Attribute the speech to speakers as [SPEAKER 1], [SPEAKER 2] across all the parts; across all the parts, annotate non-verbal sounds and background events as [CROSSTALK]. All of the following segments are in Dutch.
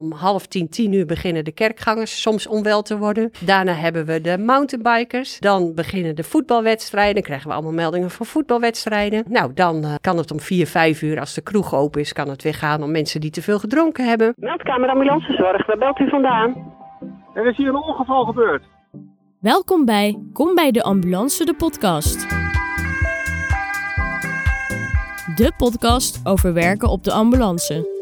[SPEAKER 1] Om half tien, tien uur beginnen de kerkgangers soms onwel te worden. Daarna hebben we de mountainbikers. Dan beginnen de voetbalwedstrijden. Dan krijgen we allemaal meldingen van voetbalwedstrijden. Nou, dan uh, kan het om vier, vijf uur, als de kroeg open is, kan het weer gaan om mensen die te veel gedronken hebben.
[SPEAKER 2] Meldkamer ambulancezorg, waar belt u vandaan?
[SPEAKER 3] Er is hier een ongeval gebeurd.
[SPEAKER 4] Welkom bij Kom bij de Ambulance, de podcast. De podcast over werken op de ambulance.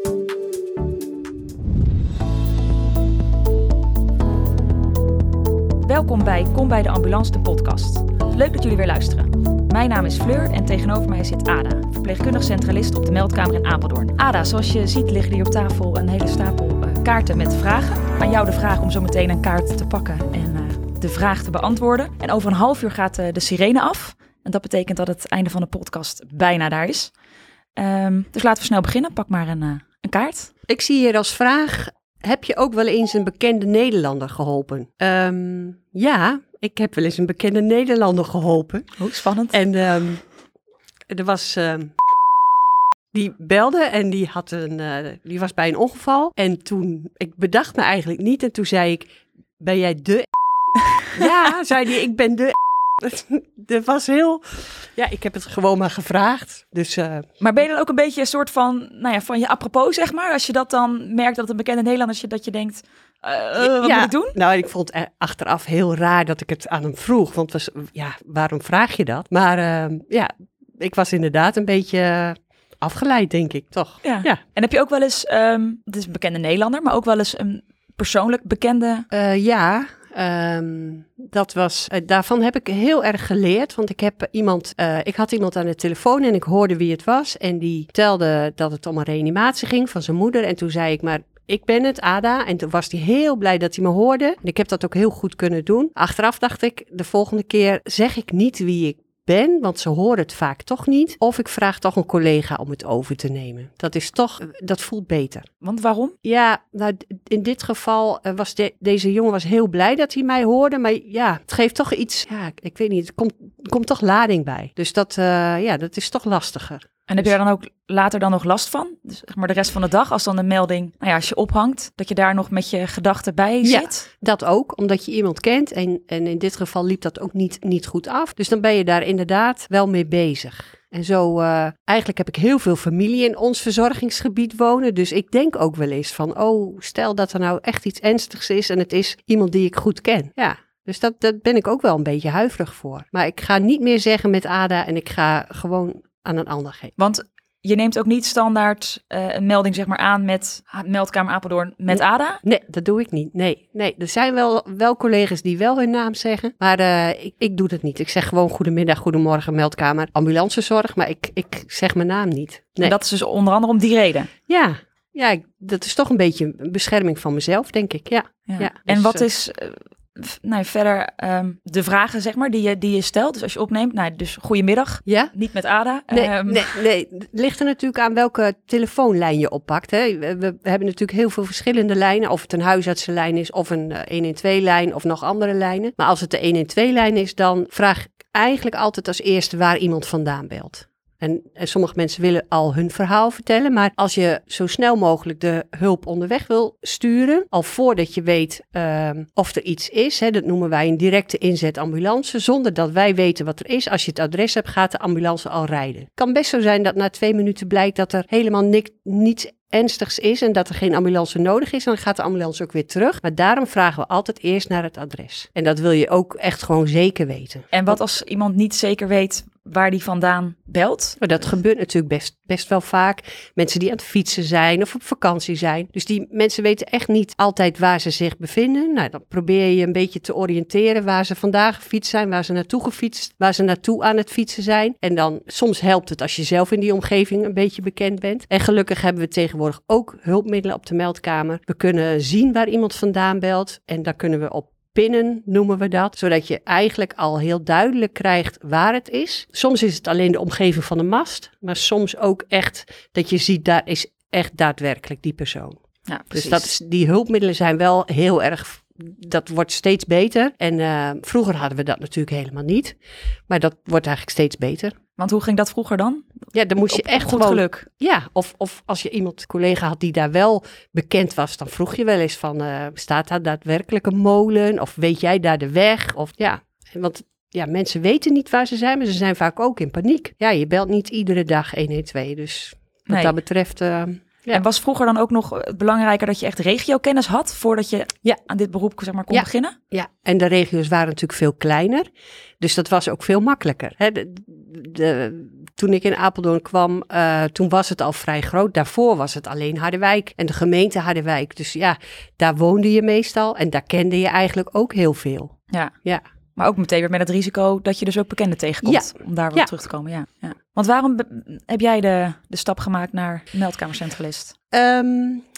[SPEAKER 5] Welkom bij Kom bij de Ambulance, de podcast. Leuk dat jullie weer luisteren. Mijn naam is Fleur en tegenover mij zit Ada, verpleegkundig centralist op de meldkamer in Apeldoorn. Ada, zoals je ziet liggen hier op tafel een hele stapel uh, kaarten met vragen. Aan jou de vraag om zo meteen een kaart te pakken en uh, de vraag te beantwoorden. En over een half uur gaat uh, de sirene af. En dat betekent dat het einde van de podcast bijna daar is. Um, dus laten we snel beginnen. Pak maar een, een kaart.
[SPEAKER 1] Ik zie hier als vraag heb je ook wel eens een bekende Nederlander geholpen? Um, ja, ik heb wel eens een bekende Nederlander geholpen.
[SPEAKER 5] Hoe spannend.
[SPEAKER 1] En um, er was. Um, die belde en die, had een, uh, die was bij een ongeval. En toen, ik bedacht me eigenlijk niet. En toen zei ik, ben jij de [LAUGHS] Ja, zei hij, ik ben de [LAUGHS] dat was heel. Ja, ik heb het gewoon maar gevraagd. Dus, uh...
[SPEAKER 5] Maar ben je dan ook een beetje een soort van, nou ja, van je apropos, zeg maar? Als je dat dan merkt dat het een bekende Nederlander is, dat je denkt, uh, wat
[SPEAKER 1] ja,
[SPEAKER 5] moet ik doen?
[SPEAKER 1] Nou, ik vond het achteraf heel raar dat ik het aan hem vroeg. Want was, ja, waarom vraag je dat? Maar uh, ja, ik was inderdaad een beetje afgeleid, denk ik, toch?
[SPEAKER 5] Ja. ja. En heb je ook wel eens, um, het is een bekende Nederlander, maar ook wel eens een persoonlijk bekende?
[SPEAKER 1] Uh, ja, Um, dat was, uh, daarvan heb ik heel erg geleerd. Want ik heb iemand, uh, ik had iemand aan de telefoon en ik hoorde wie het was. En die vertelde dat het om een reanimatie ging van zijn moeder. En toen zei ik, maar ik ben het, Ada. En toen was hij heel blij dat hij me hoorde. En ik heb dat ook heel goed kunnen doen. Achteraf dacht ik, de volgende keer zeg ik niet wie ik ben, want ze horen het vaak toch niet. Of ik vraag toch een collega om het over te nemen. Dat is toch, dat voelt beter.
[SPEAKER 5] Want waarom?
[SPEAKER 1] Ja, nou, in dit geval was de, deze jongen was heel blij dat hij mij hoorde. Maar ja, het geeft toch iets, ja, ik weet niet, er komt, komt toch lading bij. Dus dat, uh, ja, dat is toch lastiger.
[SPEAKER 5] En heb je daar dan ook later dan nog last van? Dus zeg maar de rest van de dag, als dan de melding, nou ja, als je ophangt, dat je daar nog met je gedachten bij
[SPEAKER 1] ja,
[SPEAKER 5] zit?
[SPEAKER 1] dat ook, omdat je iemand kent. En, en in dit geval liep dat ook niet, niet goed af. Dus dan ben je daar inderdaad wel mee bezig. En zo, uh, eigenlijk heb ik heel veel familie in ons verzorgingsgebied wonen. Dus ik denk ook wel eens van, oh, stel dat er nou echt iets ernstigs is en het is iemand die ik goed ken. Ja, dus dat, dat ben ik ook wel een beetje huiverig voor. Maar ik ga niet meer zeggen met Ada en ik ga gewoon aan een ander geven.
[SPEAKER 5] Want je neemt ook niet standaard uh, een melding zeg maar aan met meldkamer Apeldoorn met
[SPEAKER 1] nee,
[SPEAKER 5] ADA?
[SPEAKER 1] Nee, dat doe ik niet. Nee, nee. Er zijn wel, wel collega's die wel hun naam zeggen, maar uh, ik, ik doe dat niet. Ik zeg gewoon goedemiddag, goedemorgen, meldkamer, ambulancezorg, maar ik, ik zeg mijn naam niet.
[SPEAKER 5] Nee. En dat is dus onder andere om die reden?
[SPEAKER 1] Ja, ja, ik, dat is toch een beetje een bescherming van mezelf, denk ik. Ja.
[SPEAKER 5] ja.
[SPEAKER 1] ja
[SPEAKER 5] en
[SPEAKER 1] dus,
[SPEAKER 5] wat
[SPEAKER 1] uh,
[SPEAKER 5] is nou, verder um, de vragen, zeg maar, die je, die je stelt. Dus als je opneemt, nou, dus goedemiddag.
[SPEAKER 1] Ja?
[SPEAKER 5] Niet met Ada.
[SPEAKER 1] Nee,
[SPEAKER 5] um,
[SPEAKER 1] nee, nee, ligt er natuurlijk aan welke telefoonlijn je oppakt. Hè. We, we, hebben natuurlijk heel veel verschillende lijnen. Of het een huisartsenlijn is, of een uh, 112-lijn, of nog andere lijnen. Maar als het de 112-lijn is, dan vraag ik eigenlijk altijd als eerste waar iemand vandaan belt. En, sommige mensen willen al hun verhaal vertellen. Maar als je zo snel mogelijk de hulp onderweg wil sturen, al voordat je weet uh, of er iets is, hè, dat noemen wij een directe inzet ambulance, zonder dat wij weten wat er is. Als je het adres hebt, gaat de ambulance al rijden. Het kan best zo zijn dat na twee minuten blijkt dat er helemaal niks, niets ernstigs is en dat er geen ambulance nodig is, dan gaat de ambulance ook weer terug. Maar daarom vragen we altijd eerst naar het adres. En dat wil je ook echt gewoon zeker weten.
[SPEAKER 5] En wat als iemand niet zeker weet waar die vandaan belt?
[SPEAKER 1] Maar dat gebeurt natuurlijk best, best wel vaak. Mensen die aan het fietsen zijn of op vakantie zijn. Dus die mensen weten echt niet altijd waar ze zich bevinden. Nou, dan probeer je een beetje te oriënteren waar ze vandaag gefietst zijn, waar ze naartoe gefietst, waar ze naartoe aan het fietsen zijn. En dan soms helpt het als je zelf in die omgeving een beetje bekend bent. En gelukkig hebben we tegenwoordig ook hulpmiddelen op de meldkamer. We kunnen zien waar iemand vandaan belt en daar kunnen we op pinnen noemen we dat, zodat je eigenlijk al heel duidelijk krijgt waar het is. Soms is het alleen de omgeving van de mast, maar soms ook echt dat je ziet daar is echt daadwerkelijk die persoon.
[SPEAKER 5] Ja,
[SPEAKER 1] dus dat is, die hulpmiddelen zijn wel heel erg dat wordt steeds beter. En uh, vroeger hadden we dat natuurlijk helemaal niet. Maar dat wordt eigenlijk steeds beter.
[SPEAKER 5] Want hoe ging dat vroeger dan?
[SPEAKER 1] Ja, dan moest je
[SPEAKER 5] Op- op
[SPEAKER 1] echt
[SPEAKER 5] goed
[SPEAKER 1] gewoon
[SPEAKER 5] geluk.
[SPEAKER 1] Ja, of, of als je iemand, collega had die daar wel bekend was, dan vroeg je wel eens van, eh, staat daar daadwerkelijk een molen? Of weet jij daar de weg? Of ja, want ja, mensen weten niet waar ze zijn, maar ze zijn vaak ook in paniek. Ja, je belt niet iedere dag 112, dus wat
[SPEAKER 5] Nee.
[SPEAKER 1] dat betreft, eh, Ja.
[SPEAKER 5] En was vroeger dan ook nog het belangrijker dat je echt regiokennis had voordat je
[SPEAKER 1] Ja.
[SPEAKER 5] aan dit beroep zeg maar, kon
[SPEAKER 1] Ja.
[SPEAKER 5] beginnen?
[SPEAKER 1] ja. En de regio's waren natuurlijk veel kleiner, dus dat was ook veel makkelijker. Hè, de, de- toen ik in Apeldoorn kwam, eh, toen was het al vrij groot. Daarvoor was het alleen Harderwijk en de gemeente Harderwijk. Dus ja, daar woonde je meestal en daar kende je eigenlijk ook heel veel.
[SPEAKER 5] Ja.
[SPEAKER 1] Ja.
[SPEAKER 5] Maar ook meteen weer met het risico dat je dus ook bekenden tegenkomt. Om daar weer terug te komen. Ja. Want waarom heb jij de, de stap gemaakt naar meldkamercentralist?
[SPEAKER 1] Ehm,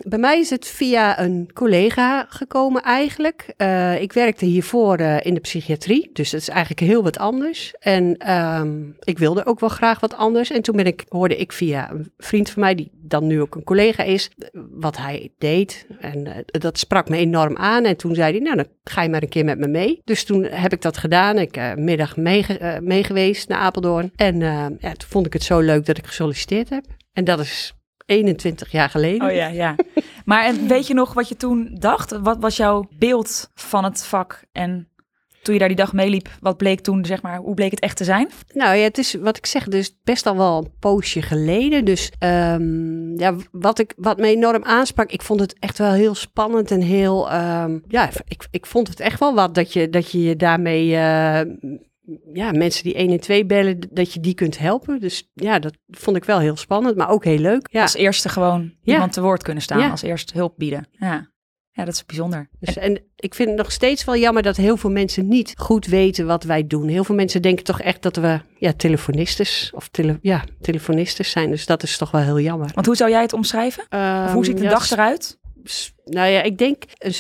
[SPEAKER 1] bij mij is het via een collega gekomen eigenlijk. Eh, ik werkte hiervoor eh, in de psychiatrie, dus dat is eigenlijk heel wat anders. En ehm, ik wilde ook wel graag wat anders. En toen ben ik, hoorde ik via een vriend van mij, die dan nu ook een collega is, wat hij deed. En eh, dat sprak me enorm aan. En toen zei hij, nou dan ga je maar een keer met me mee. Dus toen heb ik dat gedaan. Ik middag eh, meegeweest naar Apeldoorn. En toen vond ik het zo leuk dat ik gesolliciteerd heb. En dat is 21 jaar geleden.
[SPEAKER 5] Oh ja, ja. Maar en weet je nog wat je toen dacht? Wat was jouw beeld van het vak? En toen je daar die dag meeliep, wat bleek toen, zeg maar, hoe bleek het echt te zijn?
[SPEAKER 1] Nou ja, het is wat ik zeg, dus best al wel een poosje geleden. Dus ehm, ja, wat, ik, wat me enorm aansprak, ik vond het echt wel heel spannend en heel, ehm, ja, ik, ik vond het echt wel wat dat je dat je, je daarmee, eh, ja, mensen die 1 en 2 bellen, dat je die kunt helpen. Dus ja, dat vond ik wel heel spannend, maar ook heel leuk. Ja,
[SPEAKER 5] Als eerste gewoon
[SPEAKER 1] Ja.
[SPEAKER 5] iemand te woord kunnen staan,
[SPEAKER 1] Ja.
[SPEAKER 5] als eerste hulp bieden. Ja. ja, dat is bijzonder.
[SPEAKER 1] Dus, en ik vind het nog steeds wel jammer dat heel veel mensen niet goed weten wat wij doen. Heel veel mensen denken toch echt dat we ja, telefonistes of tele, ja, telefonistes zijn. Dus dat is toch wel heel jammer.
[SPEAKER 5] Want hoe zou jij het omschrijven? Of hoe ziet de
[SPEAKER 1] Ehm,
[SPEAKER 5] dag eruit?
[SPEAKER 1] Nou ja, ik denk, eh,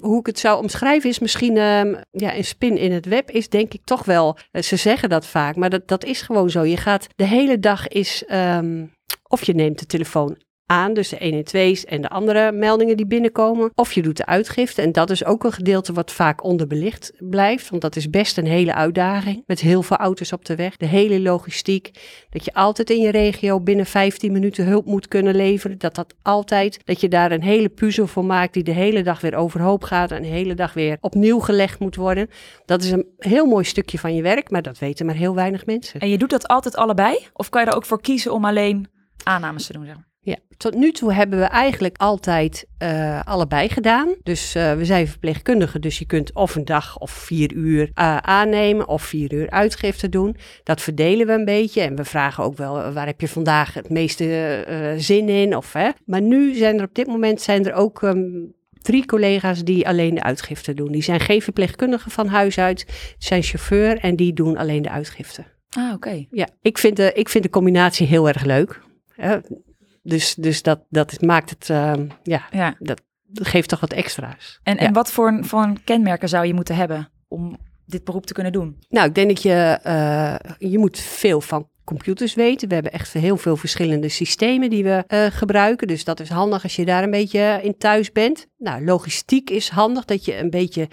[SPEAKER 1] hoe ik het zou omschrijven is misschien ehm, ja, een spin in het web is denk ik toch wel, eh, ze zeggen dat vaak, maar dat, dat is gewoon zo. Je gaat de hele dag is, ehm, of je neemt de telefoon aan, dus de 112's en de andere meldingen die binnenkomen, of je doet de uitgifte. En dat is ook een gedeelte wat vaak onderbelicht blijft, want dat is best een hele uitdaging met heel veel auto's op de weg. De hele logistiek, dat je altijd in je regio binnen 15 minuten hulp moet kunnen leveren. Dat dat altijd, dat je daar een hele puzzel voor maakt die de hele dag weer overhoop gaat en de hele dag weer opnieuw gelegd moet worden. Dat is een heel mooi stukje van je werk, maar dat weten maar heel weinig mensen.
[SPEAKER 5] En je doet dat altijd allebei? Of kan je er ook voor kiezen om alleen aannames te doen? Zeg?
[SPEAKER 1] Ja, tot nu toe hebben we eigenlijk altijd eh, allebei gedaan. Dus eh, we zijn verpleegkundigen, dus je kunt of een dag of vier uur eh, aannemen of vier uur uitgifte doen. Dat verdelen we een beetje en we vragen ook wel waar heb je vandaag het meeste zin in. Of, hè. Maar nu zijn er op dit moment zijn er ook ehm, drie collega's die alleen de uitgifte doen. Die zijn geen verpleegkundigen van huis uit, zijn chauffeur en die doen alleen de uitgifte.
[SPEAKER 5] Ah, oké.
[SPEAKER 1] Ja, ik vind de, ik vind de combinatie heel erg leuk. Hè. Dus, dus dat, dat maakt het, ehm, ja,
[SPEAKER 5] Ja.
[SPEAKER 1] dat geeft toch wat extra's.
[SPEAKER 5] En,
[SPEAKER 1] Ja.
[SPEAKER 5] en wat voor, voor kenmerken zou je moeten hebben om dit beroep te kunnen doen?
[SPEAKER 1] Nou, ik denk dat je, eh, je moet veel van computers weten. We hebben echt heel veel verschillende systemen die we eh, gebruiken. Dus dat is handig als je daar een beetje in thuis bent. Nou, logistiek is handig dat je een beetje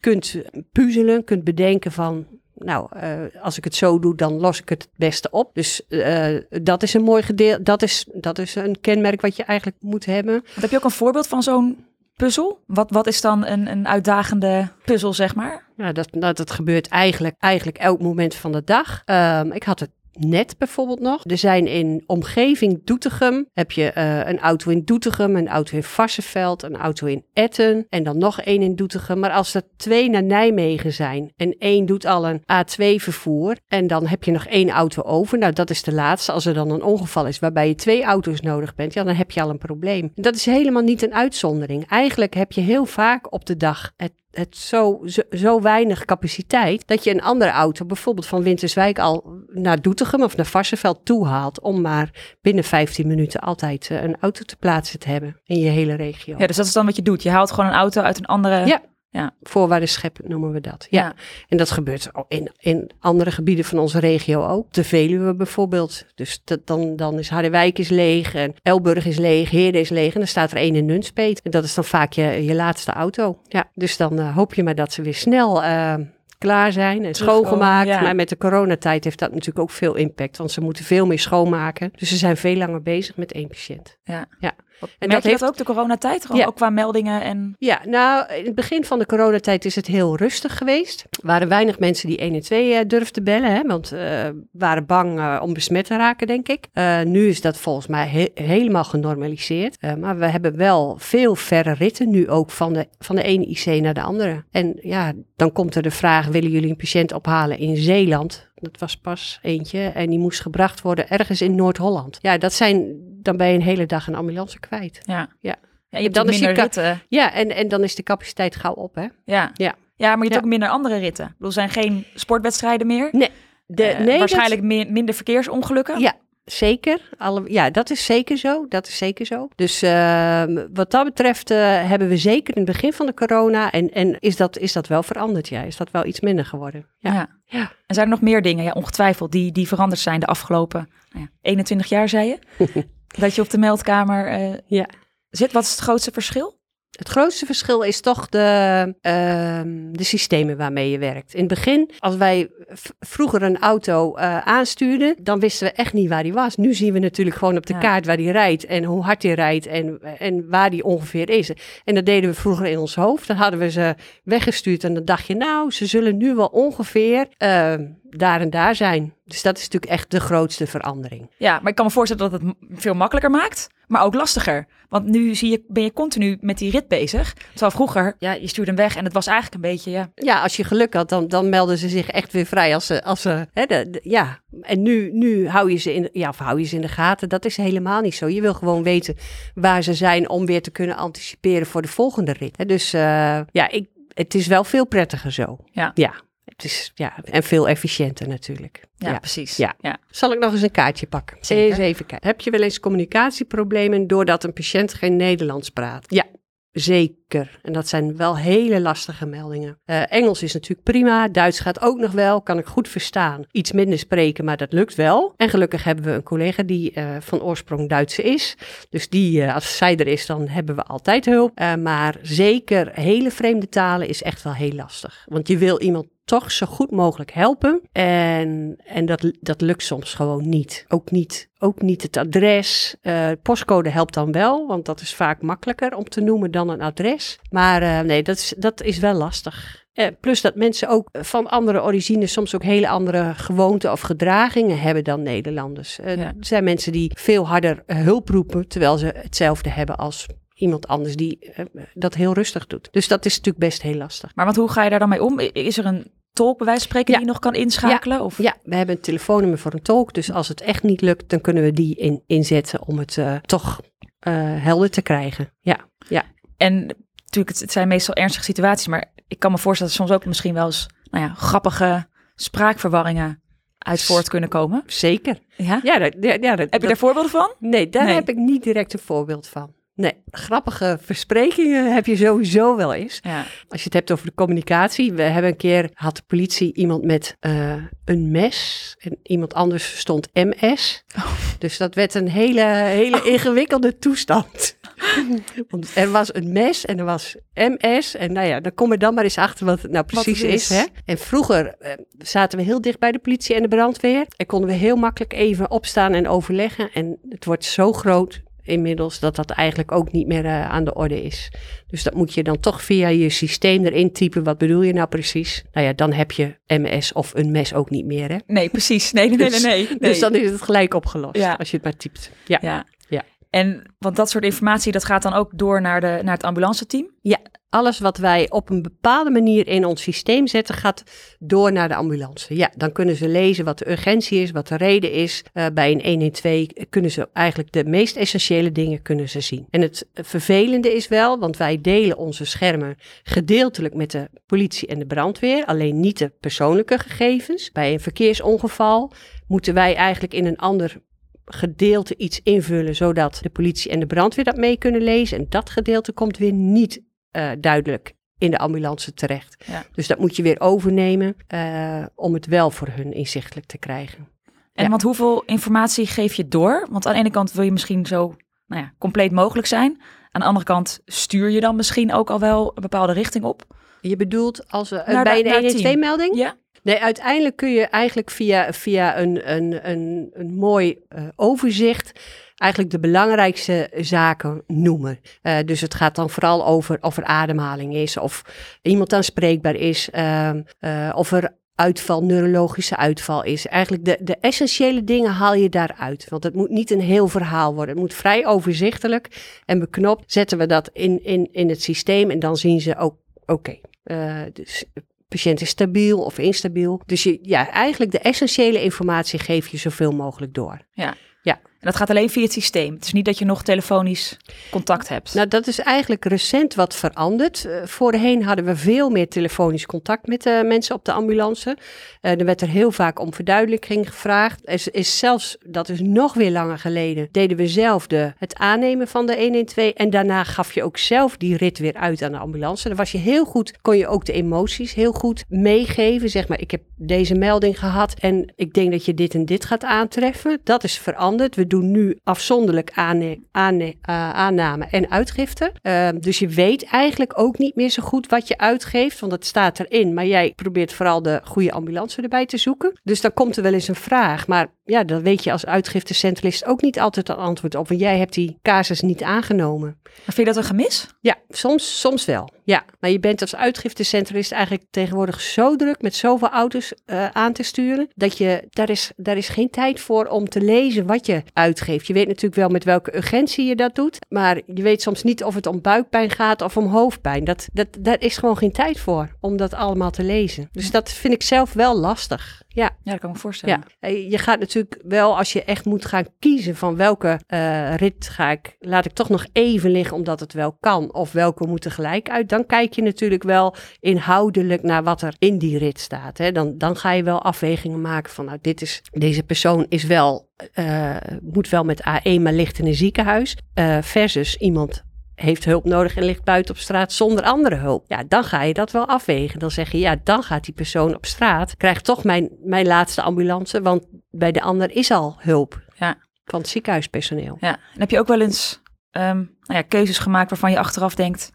[SPEAKER 1] kunt puzzelen, kunt bedenken van... Nou, eh, als ik het zo doe, dan los ik het het beste op. Dus eh, dat is een mooi gedeelte. Dat is, dat is een kenmerk wat je eigenlijk moet hebben.
[SPEAKER 5] Want heb je ook een voorbeeld van zo'n puzzel? Wat, wat is dan een, een uitdagende puzzel, zeg maar?
[SPEAKER 1] Ja, dat, dat, dat gebeurt eigenlijk, eigenlijk elk moment van de dag. Ehm, ik had het net bijvoorbeeld nog. Er zijn in omgeving Doetinchem, heb je eh, een auto in Doetinchem, een auto in Varsenveld, een auto in Etten en dan nog één in Doetinchem. Maar als er twee naar Nijmegen zijn en één doet al een A2 vervoer en dan heb je nog één auto over. Nou, dat is de laatste. Als er dan een ongeval is waarbij je twee auto's nodig bent, ja, dan heb je al een probleem. Dat is helemaal niet een uitzondering. Eigenlijk heb je heel vaak op de dag het het zo, zo, zo weinig capaciteit dat je een andere auto, bijvoorbeeld van Winterswijk, al naar Doetinchem of naar Varsenveld toe haalt. Om maar binnen 15 minuten altijd eh, een auto te plaatsen te hebben in je hele regio.
[SPEAKER 5] Ja, dus dat is dan wat je doet. Je haalt gewoon een auto uit een andere...
[SPEAKER 1] Ja.
[SPEAKER 5] Ja.
[SPEAKER 1] Voorwaardenschep noemen we dat. Ja.
[SPEAKER 5] Ja.
[SPEAKER 1] En dat gebeurt in, in andere gebieden van onze regio ook. De Veluwe bijvoorbeeld. Dus dat, dan, dan is Harderwijk is leeg en Elburg is leeg, Heerde is leeg. En dan staat er één in Nunspeet. En dat is dan vaak je, je laatste auto. Ja, dus dan eh, hoop je maar dat ze weer snel eh, klaar zijn en schoongemaakt.
[SPEAKER 5] ja.
[SPEAKER 1] Maar met de coronatijd heeft dat natuurlijk ook veel impact. Want ze moeten veel meer schoonmaken. Dus ze zijn veel langer bezig met één patiënt.
[SPEAKER 5] Ja.
[SPEAKER 1] Ja.
[SPEAKER 5] Wat,
[SPEAKER 1] En dat
[SPEAKER 5] je
[SPEAKER 1] heeft-
[SPEAKER 5] dat ook, de coronatijd? Gewoon
[SPEAKER 1] Ja.
[SPEAKER 5] ook qua meldingen en...
[SPEAKER 1] Ja, nou, in het begin van de coronatijd is het heel rustig geweest. Er waren weinig mensen die 112 eh, durfden bellen, hè, want eh waren bang eh, om besmet te raken, denk ik. Nu is dat volgens mij he- helemaal genormaliseerd. Maar we hebben wel veel verre ritten nu ook van de, van de ene IC naar de andere. En ja, dan komt er de vraag, willen jullie een patiënt ophalen in Zeeland? Dat was pas eentje en die moest gebracht worden ergens in Noord-Holland. Ja, dat zijn, dan ben je een hele dag een ambulance kwijt.
[SPEAKER 5] Ja.
[SPEAKER 1] Ja.
[SPEAKER 5] ja je hebt
[SPEAKER 1] Dan
[SPEAKER 5] minder ritten.
[SPEAKER 1] Ja, en, en dan is de capaciteit gauw op, hè?
[SPEAKER 5] Ja.
[SPEAKER 1] Ja.
[SPEAKER 5] ja, maar je hebt
[SPEAKER 1] Ja.
[SPEAKER 5] ook minder andere ritten. Ik bedoel, er zijn geen sportwedstrijden meer.
[SPEAKER 1] De,
[SPEAKER 5] Eh,
[SPEAKER 1] nee, dat-
[SPEAKER 5] waarschijnlijk minder verkeersongelukken.
[SPEAKER 1] Ja, zeker. Alle, ja, dat is zeker zo. Dat is zeker zo. Dus ehm, wat dat betreft eh, hebben we zeker in het begin van de corona... en, en is, dat, is dat wel veranderd, ja. Is dat wel iets minder geworden. Ja.
[SPEAKER 5] Ja.
[SPEAKER 1] Ja.
[SPEAKER 5] En zijn er nog meer dingen, ja, ongetwijfeld, die, die veranderd zijn de afgelopen nou ja, 21 jaar, zei je? [LAUGHS] dat je op de meldkamer eh,
[SPEAKER 1] Ja.
[SPEAKER 5] zit. Wat is het grootste verschil?
[SPEAKER 1] Het grootste verschil is toch de, ehm, de systemen waarmee je werkt. In het begin, als wij vroeger een auto eh, aanstuurden, dan wisten we echt niet waar die was. Nu zien we natuurlijk gewoon op de
[SPEAKER 5] Ja.
[SPEAKER 1] kaart waar die rijdt en hoe hard die rijdt en, en waar die ongeveer is. En dat deden we vroeger in ons hoofd. Dan hadden we ze weggestuurd en dan dacht je, nou, ze zullen nu wel ongeveer ehm, daar en daar zijn. Dus dat is natuurlijk echt de grootste verandering.
[SPEAKER 5] Ja, maar ik kan me voorstellen dat het veel makkelijker maakt, maar ook lastiger. Want nu zie je, ben je continu met die rit bezig. Terwijl vroeger, ja, je stuurde hem weg en het was eigenlijk een beetje, ja,
[SPEAKER 1] Ja, als je geluk had, dan, dan melden ze zich echt weer vrij. Als ze, als ze, hè, de, de- ja. En nu, nu hou, je ze in, ja, of hou je ze in de gaten. Dat is helemaal niet zo. Je wil gewoon weten waar ze zijn om weer te kunnen anticiperen voor de volgende rit. Hè, Dus eh, ja, ik, het is wel veel prettiger zo.
[SPEAKER 5] Ja.
[SPEAKER 1] ja. Het is, ja, en veel efficiënter natuurlijk.
[SPEAKER 5] ja, precies.
[SPEAKER 1] Ja.
[SPEAKER 5] ja.
[SPEAKER 1] Zal ik nog eens een kaartje pakken?
[SPEAKER 5] Zeker.
[SPEAKER 1] Eens even kijken. Heb je wel eens communicatieproblemen doordat een patiënt geen Nederlands praat? Ja, zeker. En dat zijn wel hele lastige meldingen. Eh, Engels is natuurlijk prima. Duits gaat ook nog wel. Kan ik goed verstaan. Iets minder spreken, maar dat lukt wel. En gelukkig hebben we een collega die eh, van oorsprong Duitse is. Dus die, eh, als zij er is, dan hebben we altijd hulp. Maar zeker hele vreemde talen is echt wel heel lastig. Want je wil iemand toch zo goed mogelijk helpen. En, en dat, dat lukt soms gewoon niet. Ook niet, ook niet het adres. Eh, postcode helpt dan wel, want dat is vaak makkelijker om te noemen dan een adres. Maar eh, nee, dat is, dat is wel lastig. Eh, plus dat mensen ook van andere origines soms ook hele andere gewoonten of gedragingen hebben dan Nederlanders.
[SPEAKER 5] Ja.
[SPEAKER 1] Er zijn mensen die veel harder hulp roepen, terwijl ze hetzelfde hebben als iemand anders die eh, dat heel rustig doet. Dus dat is natuurlijk best heel lastig.
[SPEAKER 5] Maar want hoe ga je daar dan mee om? Is er een tolk bij wijze van spreken
[SPEAKER 1] Ja.
[SPEAKER 5] die je nog kan inschakelen? Of?
[SPEAKER 1] Ja, we hebben een telefoonnummer voor een tolk. Dus als het echt niet lukt, dan kunnen we die in, inzetten om het eh, toch eh, helder te krijgen. Ja, ja.
[SPEAKER 5] En natuurlijk, het, het zijn meestal ernstige situaties, maar ik kan me voorstellen dat er soms ook misschien wel eens nou ja, grappige spraakverwarringen uit voort kunnen komen.
[SPEAKER 1] zeker.
[SPEAKER 5] Ja?
[SPEAKER 1] Ja, dat, ja, ja, dat,
[SPEAKER 5] Heb je
[SPEAKER 1] dat-
[SPEAKER 5] daar voorbeelden van?
[SPEAKER 1] Nee, daar
[SPEAKER 5] Nee.
[SPEAKER 1] heb ik niet direct een voorbeeld van. Nee, grappige versprekingen heb je sowieso wel eens.
[SPEAKER 5] Ja.
[SPEAKER 1] Als je het hebt over de communicatie. We hebben een keer, had de politie iemand met eh, een mes. En iemand anders stond MS. Dus dat werd een hele, hele ingewikkelde toestand. [LAUGHS] Want er was een mes en er was MS. En nou ja, dan kom je dan maar eens achter wat het nou precies
[SPEAKER 5] het
[SPEAKER 1] is.
[SPEAKER 5] is.
[SPEAKER 1] Hè? En vroeger eh, zaten we heel dicht bij de politie en de brandweer. En konden we heel makkelijk even opstaan en overleggen. En het wordt zo groot inmiddels dat dat eigenlijk ook niet meer eh, aan de orde is. Dus dat moet je dan toch via je systeem erin typen. Wat bedoel je nou precies? Nou ja, dan heb je MS of een mes ook niet meer. Hè?
[SPEAKER 5] Nee, precies. Nee, nee, nee,
[SPEAKER 1] Dus-
[SPEAKER 5] nee. nee.
[SPEAKER 1] Dus dan is het gelijk opgelost
[SPEAKER 5] Ja.
[SPEAKER 1] als je het maar typt. Ja.
[SPEAKER 5] Ja.
[SPEAKER 1] Ja.
[SPEAKER 5] En want dat soort informatie, dat gaat dan ook door naar, de, naar het ambulanceteam?
[SPEAKER 1] Alles wat wij op een bepaalde manier in ons systeem zetten, gaat door naar de ambulance. Ja, dan kunnen ze lezen wat de urgentie is, wat de reden is. Eh, bij een 112 kunnen ze eigenlijk de meest essentiële dingen kunnen ze zien. En het vervelende is wel, want wij delen onze schermen gedeeltelijk met de politie en de brandweer, alleen niet de persoonlijke gegevens. Bij een verkeersongeval moeten wij eigenlijk in een ander gedeelte iets invullen, zodat de politie en de brandweer dat mee kunnen lezen. En dat gedeelte komt weer niet eh, duidelijk in de ambulance terecht.
[SPEAKER 5] Ja.
[SPEAKER 1] Dus dat moet je weer overnemen eh, om het wel voor hun inzichtelijk te krijgen.
[SPEAKER 5] En
[SPEAKER 1] Ja.
[SPEAKER 5] want hoeveel informatie geef je door? Want aan de ene kant wil je misschien zo nou ja, compleet mogelijk zijn. Aan de andere kant stuur je dan misschien ook al wel een bepaalde richting op.
[SPEAKER 1] Je bedoelt als we, bij
[SPEAKER 5] de-
[SPEAKER 1] een
[SPEAKER 5] team.
[SPEAKER 1] 112-melding?
[SPEAKER 5] Ja.
[SPEAKER 1] Nee, uiteindelijk kun je eigenlijk via, via een, een, een, een mooi eh, overzicht eigenlijk de belangrijkste zaken noemen. Eh, dus het gaat dan vooral over of er ademhaling is, of iemand aanspreekbaar is, ehm, eh, of er uitval, neurologische uitval is. Eigenlijk de, de essentiële dingen haal je daaruit. Want het moet niet een heel verhaal worden. Het moet vrij overzichtelijk en beknopt. Zetten we dat in, in, in het systeem en dan zien ze ook, oké, eh, dus patiënt is stabiel of instabiel. Dus je, ja, eigenlijk de essentiële informatie geef je zoveel mogelijk door.
[SPEAKER 5] En dat gaat alleen via het systeem. Het is niet dat je nog telefonisch contact hebt.
[SPEAKER 1] Nou, dat is eigenlijk recent wat veranderd. Eh, voorheen hadden we veel meer telefonisch contact met de mensen op de ambulance. Eh, er werd er heel vaak om verduidelijking gevraagd. Is, is zelfs, dat is nog weer langer geleden, deden we zelf de, het aannemen van de 112. En daarna gaf je ook zelf die rit weer uit aan de ambulance. Dan was je heel goed, kon je ook de emoties heel goed meegeven. Zeg maar, ik heb deze melding gehad en ik denk dat je dit en dit gaat aantreffen. Dat is veranderd. We nu afzonderlijk aanne- aanne- eh, aanname en uitgifte. Eh, dus je weet eigenlijk ook niet meer zo goed wat je uitgeeft, want het staat erin. Maar jij probeert vooral de goede ambulance erbij te zoeken. Dus dan komt er wel eens een vraag. Maar ja, dan weet je als uitgiftecentralist ook niet altijd een antwoord op. Want jij hebt die casus niet aangenomen.
[SPEAKER 5] Maar vind je dat een gemis?
[SPEAKER 1] Ja, soms, soms wel. Ja, maar je bent als uitgiftecentralist eigenlijk tegenwoordig zo druk met zoveel auto's eh, aan te sturen, dat je, daar is, daar is geen tijd voor om te lezen wat je uitgeeft. Je weet natuurlijk wel met welke urgentie je dat doet, maar je weet soms niet of het om buikpijn gaat of om hoofdpijn. Dat, dat, daar is gewoon geen tijd voor om dat allemaal te lezen. Dus dat vind ik zelf wel lastig. Ja.
[SPEAKER 5] Ja, dat kan ik me voorstellen.
[SPEAKER 1] Ja, eh, je gaat natuurlijk wel als je echt moet gaan kiezen van welke eh, rit ga ik, laat ik toch nog even liggen omdat het wel kan of welke moeten gelijk uit. Dan kijk je natuurlijk wel inhoudelijk naar wat er in die rit staat. Hè. Dan, dan ga je wel afwegingen maken van nou dit is, deze persoon is wel, eh, moet wel met A1 maar ligt in een ziekenhuis eh, versus iemand heeft hulp nodig en ligt buiten op straat zonder andere hulp. Ja, dan ga je dat wel afwegen. Dan zeg je, ja, dan gaat die persoon op straat, krijgt toch mijn, mijn laatste ambulance, want bij de ander is al hulp
[SPEAKER 5] Ja.
[SPEAKER 1] van het ziekenhuispersoneel.
[SPEAKER 5] Ja. En heb je ook wel eens ehm, nou ja, keuzes gemaakt waarvan je achteraf denkt,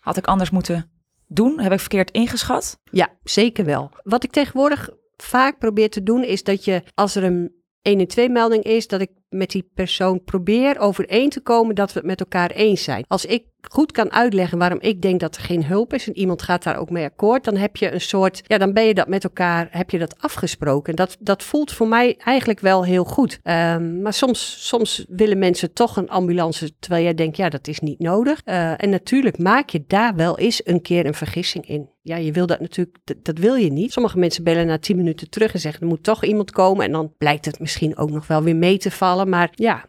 [SPEAKER 5] had ik anders moeten doen? Heb ik verkeerd ingeschat?
[SPEAKER 1] Ja, zeker wel. Wat ik tegenwoordig vaak probeer te doen, is dat je, als er een 112-melding is, dat ik met die persoon probeer overeen te komen dat we het met elkaar eens zijn. Als ik goed kan uitleggen waarom ik denk dat er geen hulp is en iemand gaat daar ook mee akkoord, dan heb je een soort, ja, dan ben je dat met elkaar, heb je dat afgesproken. Dat, dat voelt voor mij eigenlijk wel heel goed. Ehm, maar soms, soms willen mensen toch een ambulance, terwijl jij denkt, ja, dat is niet nodig. Eh, en natuurlijk maak je daar wel eens een keer een vergissing in. Ja, je wil dat natuurlijk, dat, dat wil je niet. Sommige mensen bellen na 10 minuten terug en zeggen, er moet toch iemand komen. En dan blijkt het misschien ook nog wel weer mee te vallen. Maar ja,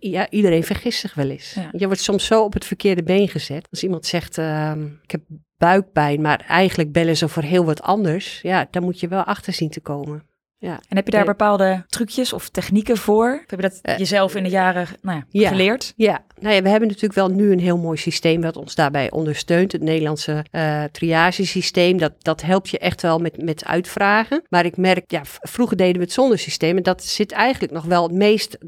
[SPEAKER 1] ja, iedereen vergist zich wel eens.
[SPEAKER 5] Ja.
[SPEAKER 1] Je wordt soms zo op het verkeerde been gezet. Als iemand zegt, ehm, ik heb buikpijn, maar eigenlijk bellen ze voor heel wat anders. Ja, dan moet je wel achter zien te komen. Ja.
[SPEAKER 5] En heb je daar bepaalde trucjes of technieken voor? Of heb je dat
[SPEAKER 1] Eh,
[SPEAKER 5] jezelf in de jaren nou ja,
[SPEAKER 1] ja.
[SPEAKER 5] geleerd?
[SPEAKER 1] Ja, nou ja, we hebben natuurlijk wel nu een heel mooi systeem wat ons daarbij ondersteunt. Het Nederlandse eh triagesysteem, dat, dat helpt je echt wel met, met uitvragen. Maar ik merk, ja, vroeger deden we het zonder systeem en dat zit eigenlijk nog wel het meest,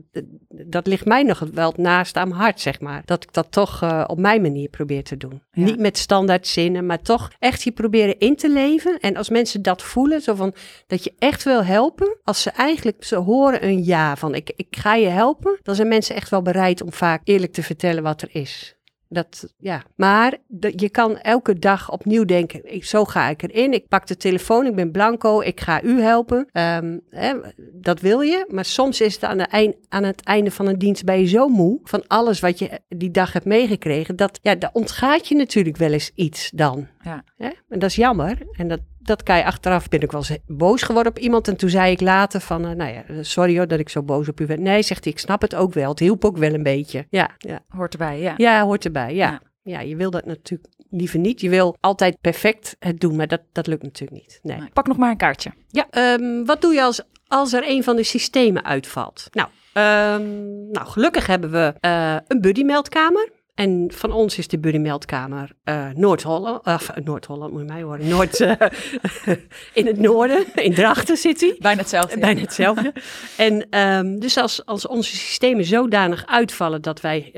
[SPEAKER 1] dat ligt mij nog wel het naast aan mijn hart, zeg maar. Dat ik dat toch eh, op mijn manier probeer te doen.
[SPEAKER 5] Ja.
[SPEAKER 1] Niet met standaard zinnen, maar toch echt je proberen in te leven. En als mensen dat voelen, zo van dat je echt wil helpen, als ze eigenlijk, ze horen een ja van ik, ik ga je helpen, dan zijn mensen echt wel bereid om vaak eerlijk te vertellen wat er is. Dat, ja. Maar de- je kan elke dag opnieuw denken, ik, zo ga ik erin. Ik pak de telefoon, ik ben blanco, ik ga u helpen. Ehm, hè, dat wil je. Maar soms is het aan, de eind, aan het einde van een dienst ben je zo moe van alles wat je die dag hebt meegekregen. Dat, ja, daar ontgaat je natuurlijk wel eens iets dan.
[SPEAKER 5] Ja.
[SPEAKER 1] Hè? En dat is jammer. En dat, dat kan je achteraf. Ben ik wel eens boos geworden op iemand. En toen zei ik later van, eh, nou ja, sorry hoor dat ik zo boos op u werd. Nee, zegt hij, ik snap het ook wel. Het hielp ook wel een beetje. Ja, ja.
[SPEAKER 5] Hoort erbij, ja.
[SPEAKER 1] ja hoort erbij. Ja.
[SPEAKER 5] Ja.
[SPEAKER 1] ja. je wil dat natuurlijk liever niet. Je wil altijd perfect het doen, maar dat, dat lukt natuurlijk niet. Nee.
[SPEAKER 5] Pak nog maar een kaartje.
[SPEAKER 1] Ja, ehm, wat doe je als, als er een van de systemen uitvalt? Nou, ehm, nou gelukkig hebben we eh, een buddy-meldkamer. En van ons is de buddymeldkamer uh, Noord-Holland, of Noord-Holland moet je mij horen, Noord, uh, [LAUGHS] in het noorden, in Drachten zit hij.
[SPEAKER 5] Bijna hetzelfde.
[SPEAKER 1] Bijna hetzelfde. en um, dus als, als onze systemen zodanig uitvallen dat wij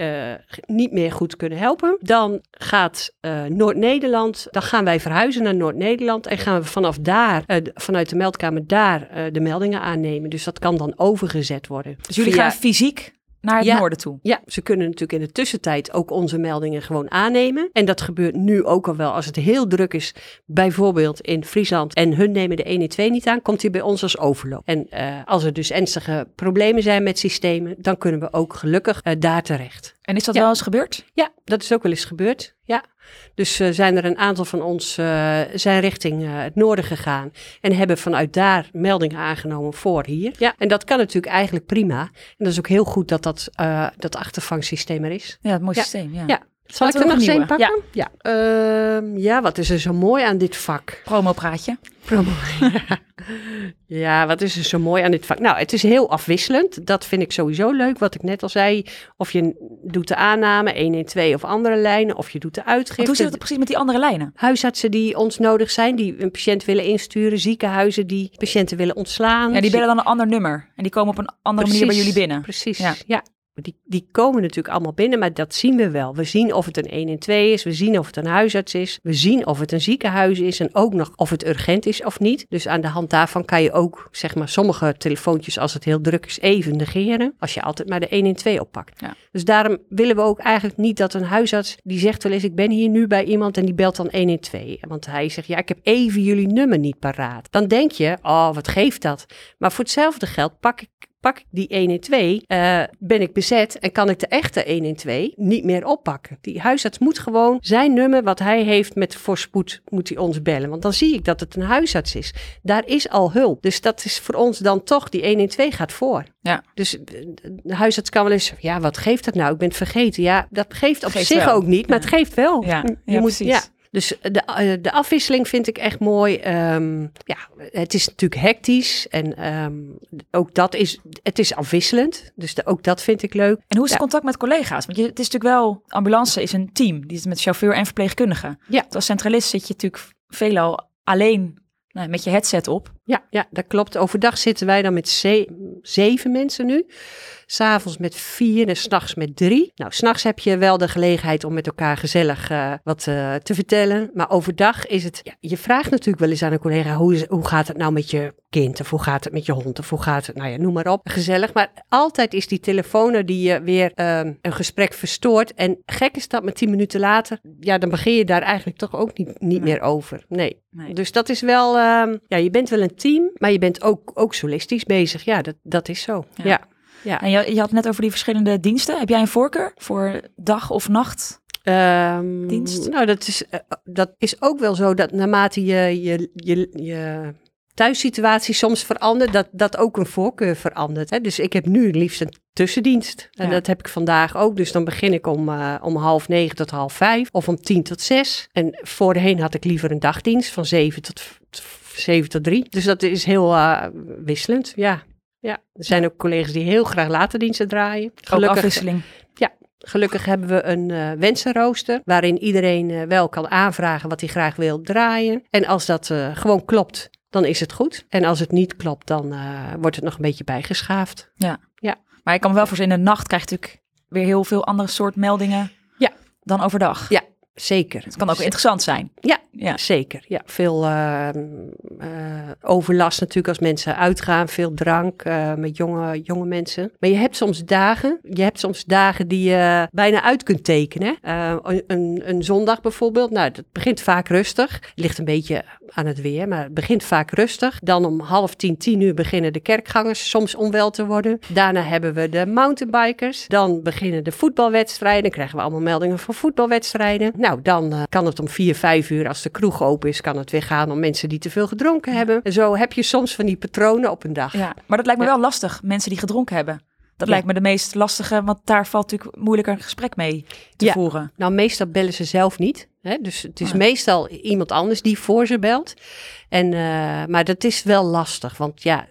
[SPEAKER 1] niet meer goed kunnen helpen, dan gaat Noord-Nederland, dan gaan wij verhuizen naar Noord-Nederland en gaan we vanaf daar, vanuit de meldkamer daar, de meldingen aannemen. Dus dat kan dan overgezet worden.
[SPEAKER 5] Dus jullie gaan fysiek naar het noorden toe.
[SPEAKER 1] Ja, ze kunnen natuurlijk in de tussentijd ook onze meldingen gewoon aannemen. En dat gebeurt nu ook al wel als het heel druk is, bijvoorbeeld in Friesland. En hun nemen de 112 niet aan, komt hij bij ons als overloop. En uh, als er dus ernstige problemen zijn met systemen, dan kunnen we ook gelukkig uh, daar terecht.
[SPEAKER 5] En is dat wel eens gebeurd?
[SPEAKER 1] Ja, dat is ook wel eens gebeurd. Ja. Dus uh, zijn er een aantal van ons uh, zijn richting uh, het noorden gegaan en hebben vanuit daar meldingen aangenomen voor hier. Ja, en dat kan natuurlijk eigenlijk prima. En dat is ook heel goed dat dat, dat achtervangsysteem er is.
[SPEAKER 5] Ja, het mooie systeem. Ja.
[SPEAKER 1] ja. Zal ik er nog eens een pakken? Ja. Ja. Uh, ja, wat is er zo mooi aan dit vak?
[SPEAKER 5] Promopraatje.
[SPEAKER 1] Promo. [LAUGHS] ja, wat is er zo mooi aan dit vak? Nou, het is heel afwisselend. Dat vind ik sowieso leuk. Wat ik net al zei. Of je doet de aanname, 112 of andere lijnen. Of je doet de uitgifte.
[SPEAKER 5] Hoe zit het precies met die andere lijnen?
[SPEAKER 1] Huisartsen die ons nodig zijn. Die een patiënt willen insturen. Ziekenhuizen die patiënten willen ontslaan.
[SPEAKER 5] Ja, die bellen dan een ander nummer. En die komen op een andere
[SPEAKER 1] precies,
[SPEAKER 5] manier bij jullie binnen.
[SPEAKER 1] Precies, ja. ja. Die, die komen natuurlijk allemaal binnen, maar dat zien we wel. We zien of het een 1 en 2 is, we zien of het een huisarts is, we zien of het een ziekenhuis is en ook nog of het urgent is of niet. Dus aan de hand daarvan kan je ook, zeg maar, sommige telefoontjes als het heel druk is even negeren, als je altijd maar de 1 en 2 oppakt.
[SPEAKER 5] Ja.
[SPEAKER 1] Dus daarom willen we ook eigenlijk niet dat een huisarts, die zegt wel eens, ik ben hier nu bij iemand en die belt dan 1 en 2. Want hij zegt, ja, ik heb even jullie nummer niet paraat. Dan denk je, oh, wat geeft dat? Maar voor hetzelfde geld pak ik pak ik die 112, uh, ben ik bezet en kan ik de echte 112 niet meer oppakken. Die huisarts moet gewoon zijn nummer wat hij heeft met voorspoed, moet hij ons bellen. Want dan zie ik dat het een huisarts is. Daar is al hulp. Dus dat is voor ons dan toch, die 112 gaat voor.
[SPEAKER 5] Ja.
[SPEAKER 1] Dus de huisarts kan wel eens, ja, wat geeft dat nou? Ik ben het vergeten. Ja, dat geeft op
[SPEAKER 5] Geeft
[SPEAKER 1] zich
[SPEAKER 5] wel.
[SPEAKER 1] ook niet, maar het geeft wel.
[SPEAKER 5] Ja,
[SPEAKER 1] je
[SPEAKER 5] ja,
[SPEAKER 1] moet,
[SPEAKER 5] precies.
[SPEAKER 1] Dus de, uh, de afwisseling vind ik echt mooi. Um, ja, het is natuurlijk hectisch en um, ook dat is, het is afwisselend. Dus de, ook dat vind ik leuk.
[SPEAKER 5] En hoe is het
[SPEAKER 1] Ja.
[SPEAKER 5] contact met collega's? Want je, het is natuurlijk wel, ambulance is een team. Die is met chauffeur en verpleegkundige.
[SPEAKER 1] Ja.
[SPEAKER 5] Als centralist zit je natuurlijk veelal alleen nou, met je headset op.
[SPEAKER 1] Ja, ja, dat klopt. Overdag zitten wij dan met ze- zeven mensen nu. S'avonds met vier en s'nachts met drie. Nou, s'nachts heb je wel de gelegenheid om met elkaar gezellig uh, wat uh, te vertellen. Maar overdag is het... Ja, je vraagt natuurlijk wel eens aan een collega... Hoe, is, hoe gaat het nou met je kind? Of hoe gaat het met je hond? Of hoe gaat het... Nou ja, noem maar op. Gezellig. Maar altijd is die telefoon er die je weer uh, een gesprek verstoort. En gek is dat, met tien minuten later... Ja, dan begin je daar eigenlijk toch ook niet, niet meer over. Nee.
[SPEAKER 5] Nee.
[SPEAKER 1] Dus dat is wel... ehm, ja, je bent wel een team, maar je bent ook, ook solistisch bezig. Ja, dat, dat is zo.
[SPEAKER 5] Ja.
[SPEAKER 1] Ja. ja.
[SPEAKER 5] En je, je had het net over die verschillende diensten. Heb jij een voorkeur voor dag of nacht?
[SPEAKER 1] Ehm,
[SPEAKER 5] Dienst?
[SPEAKER 1] Nou, dat is, eh, dat is ook wel zo dat naarmate je, je, je, je thuissituatie soms verandert, dat, dat ook een voorkeur verandert. Hè? Dus ik heb nu liefst een tussendienst. En
[SPEAKER 5] Ja.
[SPEAKER 1] dat heb ik vandaag ook. Dus dan begin ik om, eh, om half negen tot half vijf of om tien tot zes. En voorheen had ik liever een dagdienst van zeven tot, zeven tot drie. Dus dat is heel eh, wisselend, ja. Ja, er zijn ook collega's die heel graag later diensten draaien.
[SPEAKER 5] Ook afwisseling.
[SPEAKER 1] Gelukkig hebben we een eh, wensenrooster waarin iedereen eh, wel kan aanvragen wat hij graag wil draaien. En als dat gewoon klopt, dan is het goed. En als het niet klopt, dan wordt het nog een beetje bijgeschaafd.
[SPEAKER 5] Maar ik kan me wel voorzien, in de nacht krijg je natuurlijk weer heel veel andere soort meldingen
[SPEAKER 1] Ja.
[SPEAKER 5] dan overdag.
[SPEAKER 1] Ja. Zeker.
[SPEAKER 5] Het kan ook interessant zijn.
[SPEAKER 1] Ja,
[SPEAKER 5] Ja.
[SPEAKER 1] zeker. Ja, veel eh, eh, overlast natuurlijk als mensen uitgaan, veel drank eh, met jonge, jonge mensen. Maar je hebt soms dagen, je hebt soms dagen die je bijna uit kunt tekenen. Een, een, zondag bijvoorbeeld, nou, dat begint vaak rustig. Het ligt een beetje aan het weer, maar het begint vaak rustig. Dan om half tien, tien uur beginnen de kerkgangers soms onwel te worden. Daarna hebben we de mountainbikers. Dan beginnen de voetbalwedstrijden. Dan krijgen we allemaal meldingen van voetbalwedstrijden. Nou, dan eh, kan het om vier, vijf uur, als de kroeg open is, kan het weer gaan om mensen die te veel gedronken hebben. En zo heb je soms van die patronen op een dag.
[SPEAKER 5] Ja. Maar dat lijkt me
[SPEAKER 1] Ja.
[SPEAKER 5] wel lastig, mensen die gedronken hebben. Dat
[SPEAKER 1] Ja.
[SPEAKER 5] lijkt me de meest lastige, want daar valt natuurlijk moeilijker een gesprek mee te
[SPEAKER 1] Ja.
[SPEAKER 5] voeren.
[SPEAKER 1] Nou, meestal bellen ze zelf niet. Hè? Dus het is
[SPEAKER 5] Ah.
[SPEAKER 1] meestal iemand anders die voor ze belt. En, eh, maar dat is wel lastig, want ja,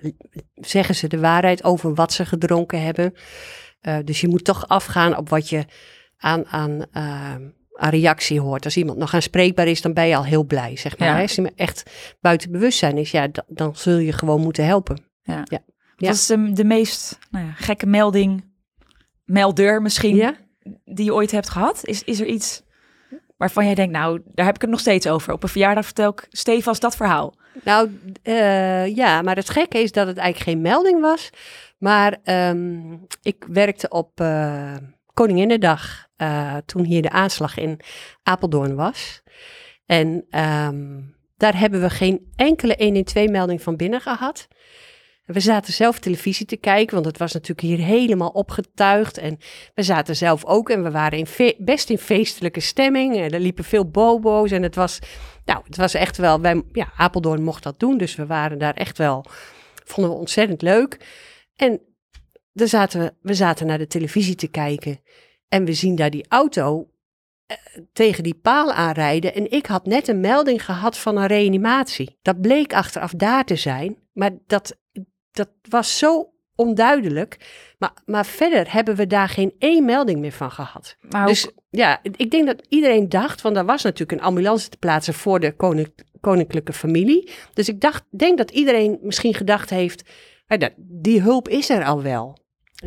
[SPEAKER 1] zeggen ze de waarheid over wat ze gedronken hebben. Eh, dus je moet toch afgaan op wat je aan, aan, uh, aan reactie hoort. Als iemand nog aanspreekbaar is, dan ben je al heel blij, zeg maar.
[SPEAKER 5] Ja.
[SPEAKER 1] Als iemand echt buiten bewustzijn is, ja, dan, dan zul je gewoon moeten helpen.
[SPEAKER 5] Ja.
[SPEAKER 1] Ja.
[SPEAKER 5] Wat is de, de meest nou ja, gekke melding, melder misschien,
[SPEAKER 1] Ja?
[SPEAKER 5] die je ooit hebt gehad? Is, is er iets waarvan jij denkt, nou, daar heb ik het nog steeds over. Op een verjaardag vertel ik stevast dat verhaal.
[SPEAKER 1] Nou, eh, ja, maar het gekke is dat het eigenlijk geen melding was. Maar ehm, ik werkte op eh Koninginnedag eh, toen hier de aanslag in Apeldoorn was. En ehm, daar hebben we geen enkele 112-melding van binnen gehad. We zaten zelf televisie te kijken, want het was natuurlijk hier helemaal opgetuigd. En we zaten zelf ook en we waren in best in feestelijke stemming. En er liepen veel bobo's en het was, nou, het was echt wel, wij, ja, Apeldoorn mocht dat doen. Dus we waren daar echt wel, vonden we ontzettend leuk. En dan zaten we, we zaten naar de televisie te kijken en we zien daar die auto eh, tegen die paal aanrijden. En ik had net een melding gehad van een reanimatie. Dat bleek achteraf daar te zijn, maar dat, dat was zo onduidelijk. Maar, maar verder hebben we daar geen één melding meer van gehad. Dus ja, ik denk dat iedereen dacht, want er was natuurlijk een ambulance te plaatsen voor de konink- koninklijke familie. Dus ik dacht, denk dat iedereen misschien gedacht heeft, "Ah, dat- die hulp is er al wel.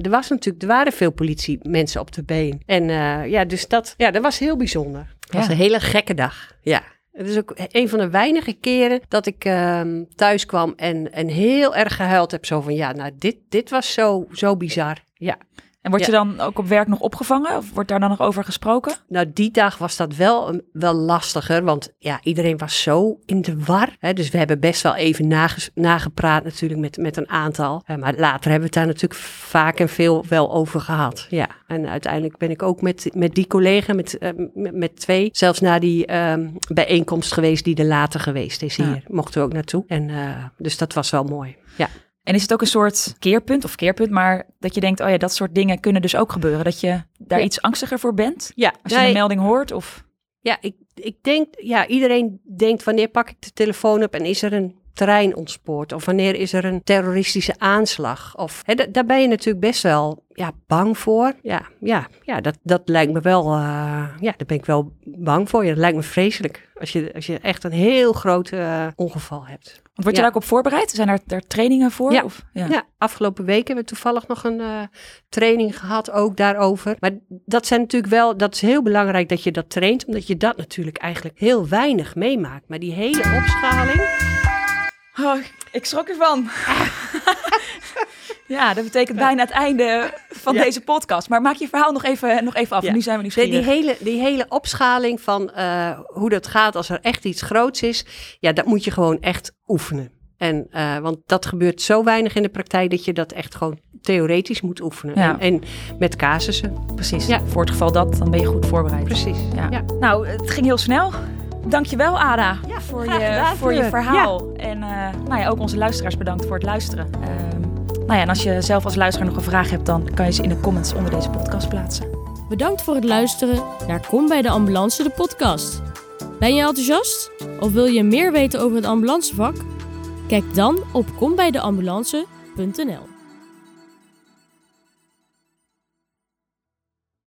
[SPEAKER 1] Er was natuurlijk, er waren veel politiemensen op de been. En eh, ja, dus dat, ja, dat was heel bijzonder. Het was
[SPEAKER 5] Ja.
[SPEAKER 1] een hele gekke dag. Ja. Het is ook een van de weinige keren dat ik ehm, thuis kwam en, en heel erg gehuild heb. Zo van, ja, nou, dit, dit was zo, zo bizar. Ja.
[SPEAKER 5] En word je dan ook op werk nog opgevangen? Of wordt daar dan nog over gesproken?
[SPEAKER 1] Nou, die dag was dat wel, een- wel lastiger, want ja, iedereen was zo in de war. Hè? Dus we hebben best wel even nagepraat natuurlijk met, met een aantal. Eh, maar later hebben we het daar natuurlijk vaak en veel wel over gehad. Ja, en uiteindelijk ben ik ook met, met die collega, met, eh, met, met twee, zelfs naar die ehm, bijeenkomst geweest die er later geweest is hier.
[SPEAKER 5] Ja.
[SPEAKER 1] Mochten we ook naartoe. En eh, dus dat was wel mooi. Ja.
[SPEAKER 5] En is het ook een soort keerpunt of keerpunt, maar dat je denkt, oh ja, dat soort dingen kunnen dus ook gebeuren. Dat je daar
[SPEAKER 1] Ja.
[SPEAKER 5] iets angstiger voor bent?
[SPEAKER 1] Ja,
[SPEAKER 5] Als je een melding hoort of...
[SPEAKER 1] Ja, ik, ik denk, ja, iedereen denkt wanneer pak ik de telefoon op en is er een trein ontspoord? Of wanneer is er een terroristische aanslag? Of, hè, da- daar ben je natuurlijk best wel ja, bang voor. Ja, ja, ja dat, dat lijkt me wel, eh, ja, daar ben ik wel bang voor. Ja, dat lijkt me vreselijk als je, als je echt een heel groot eh, ongeval hebt.
[SPEAKER 5] Want word je
[SPEAKER 1] Ja.
[SPEAKER 5] daar ook op voorbereid? Zijn daar, daar trainingen voor?
[SPEAKER 1] Ja.
[SPEAKER 5] Of,
[SPEAKER 1] Ja. afgelopen week hebben we toevallig nog een eh, training gehad, ook daarover. Maar dat zijn natuurlijk wel, dat is heel belangrijk dat je dat traint, omdat je dat natuurlijk eigenlijk heel weinig meemaakt. Maar die hele opschaling,
[SPEAKER 5] Oh, ik schrok ervan. [LAUGHS] ja, dat betekent bijna het einde van
[SPEAKER 1] Ja.
[SPEAKER 5] deze podcast. Maar maak je verhaal nog even, nog even af.
[SPEAKER 1] Ja.
[SPEAKER 5] Nu zijn we
[SPEAKER 1] die, die,
[SPEAKER 5] nieuwsgierig.
[SPEAKER 1] hele, die hele opschaling van eh, hoe dat gaat als er echt iets groots is, ja, dat moet je gewoon echt oefenen. En, eh, want dat gebeurt zo weinig in de praktijk dat je dat echt gewoon theoretisch moet oefenen.
[SPEAKER 5] Ja.
[SPEAKER 1] En, en met casussen.
[SPEAKER 5] Precies.
[SPEAKER 1] Ja.
[SPEAKER 5] Voor het geval dat, dan ben je goed voorbereid.
[SPEAKER 1] Precies.
[SPEAKER 5] Ja.
[SPEAKER 1] Ja.
[SPEAKER 5] Nou, het ging heel snel. Dankjewel, Ada,
[SPEAKER 1] Ja,
[SPEAKER 5] voor, je,
[SPEAKER 1] gedaan,
[SPEAKER 5] voor je verhaal. En eh, nou ja, ook onze luisteraars bedankt voor het luisteren. Ehm, nou ja, en als je zelf als luisteraar nog een vraag hebt, dan kan je ze in de comments onder deze podcast plaatsen.
[SPEAKER 4] Bedankt voor het luisteren naar Kom bij de Ambulance, de podcast. Ben je enthousiast? Of wil je meer weten over het ambulancevak? Kijk dan op kombijdeambulance.nl